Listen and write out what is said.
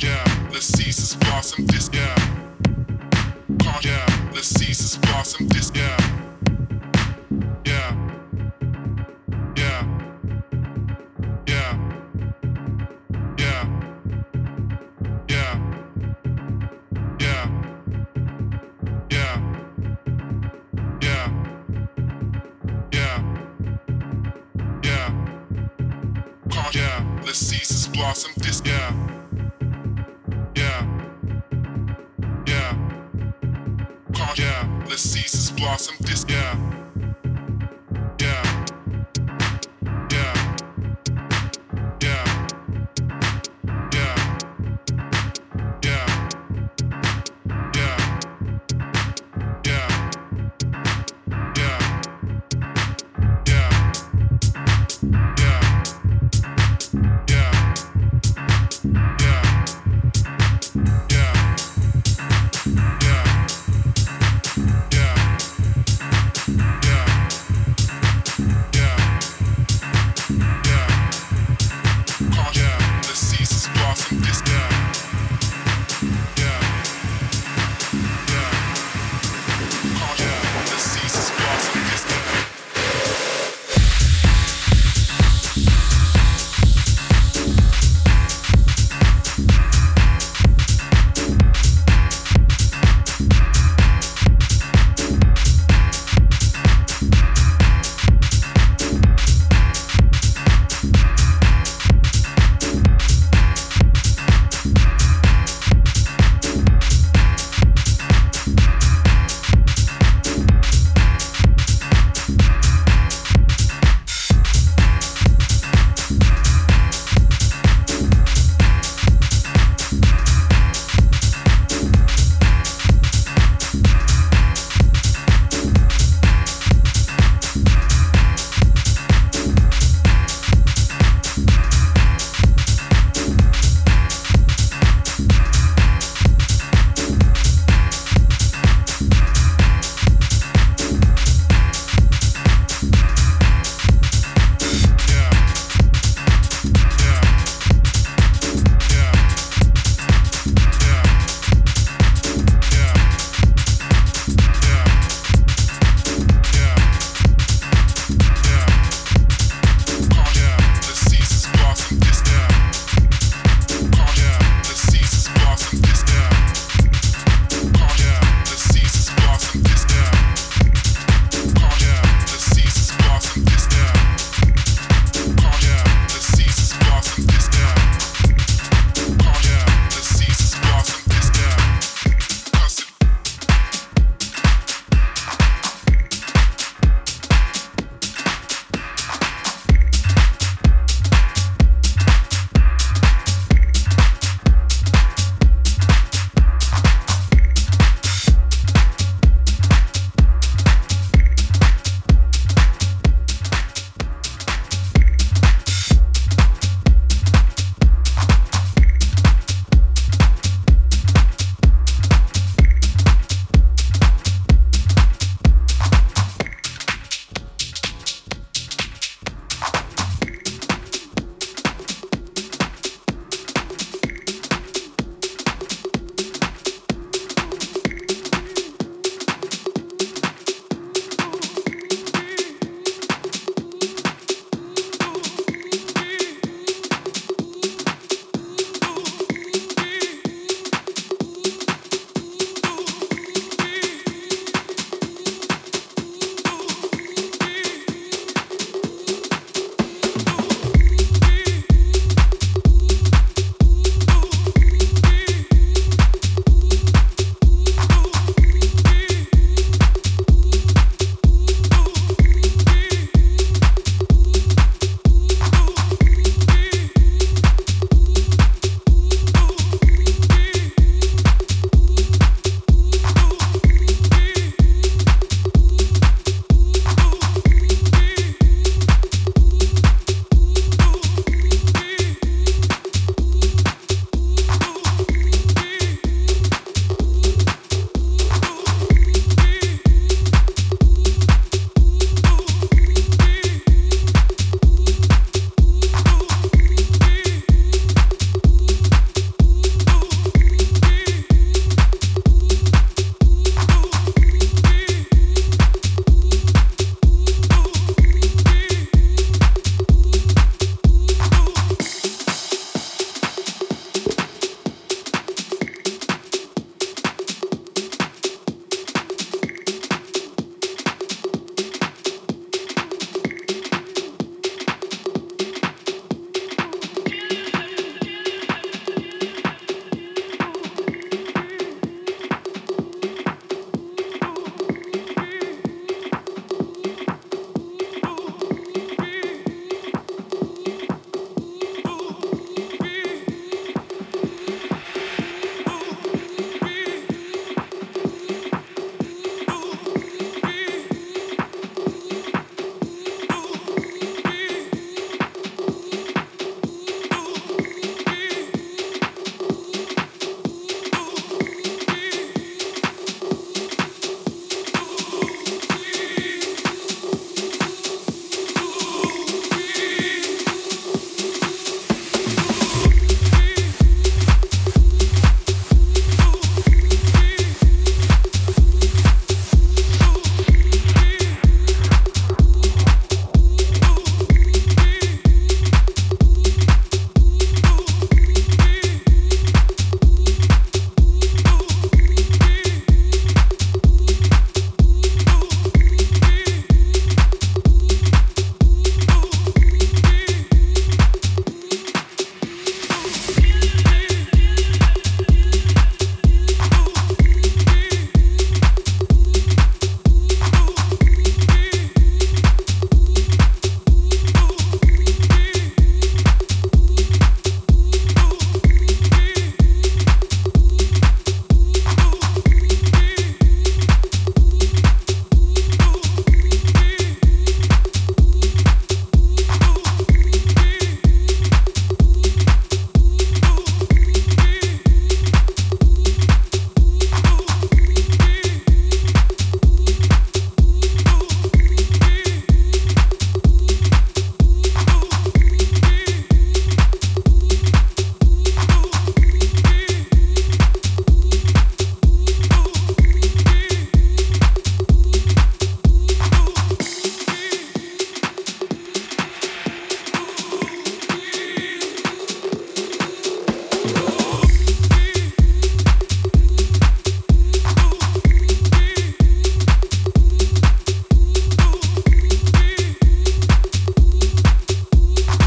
yeah. Let's cease this blossom this yeah. Yeah, let's cease this blossom this. Yeah. about some. Yeah. Yeah. Yeah. Yeah. Let's see this blossom. Dis. Yeah.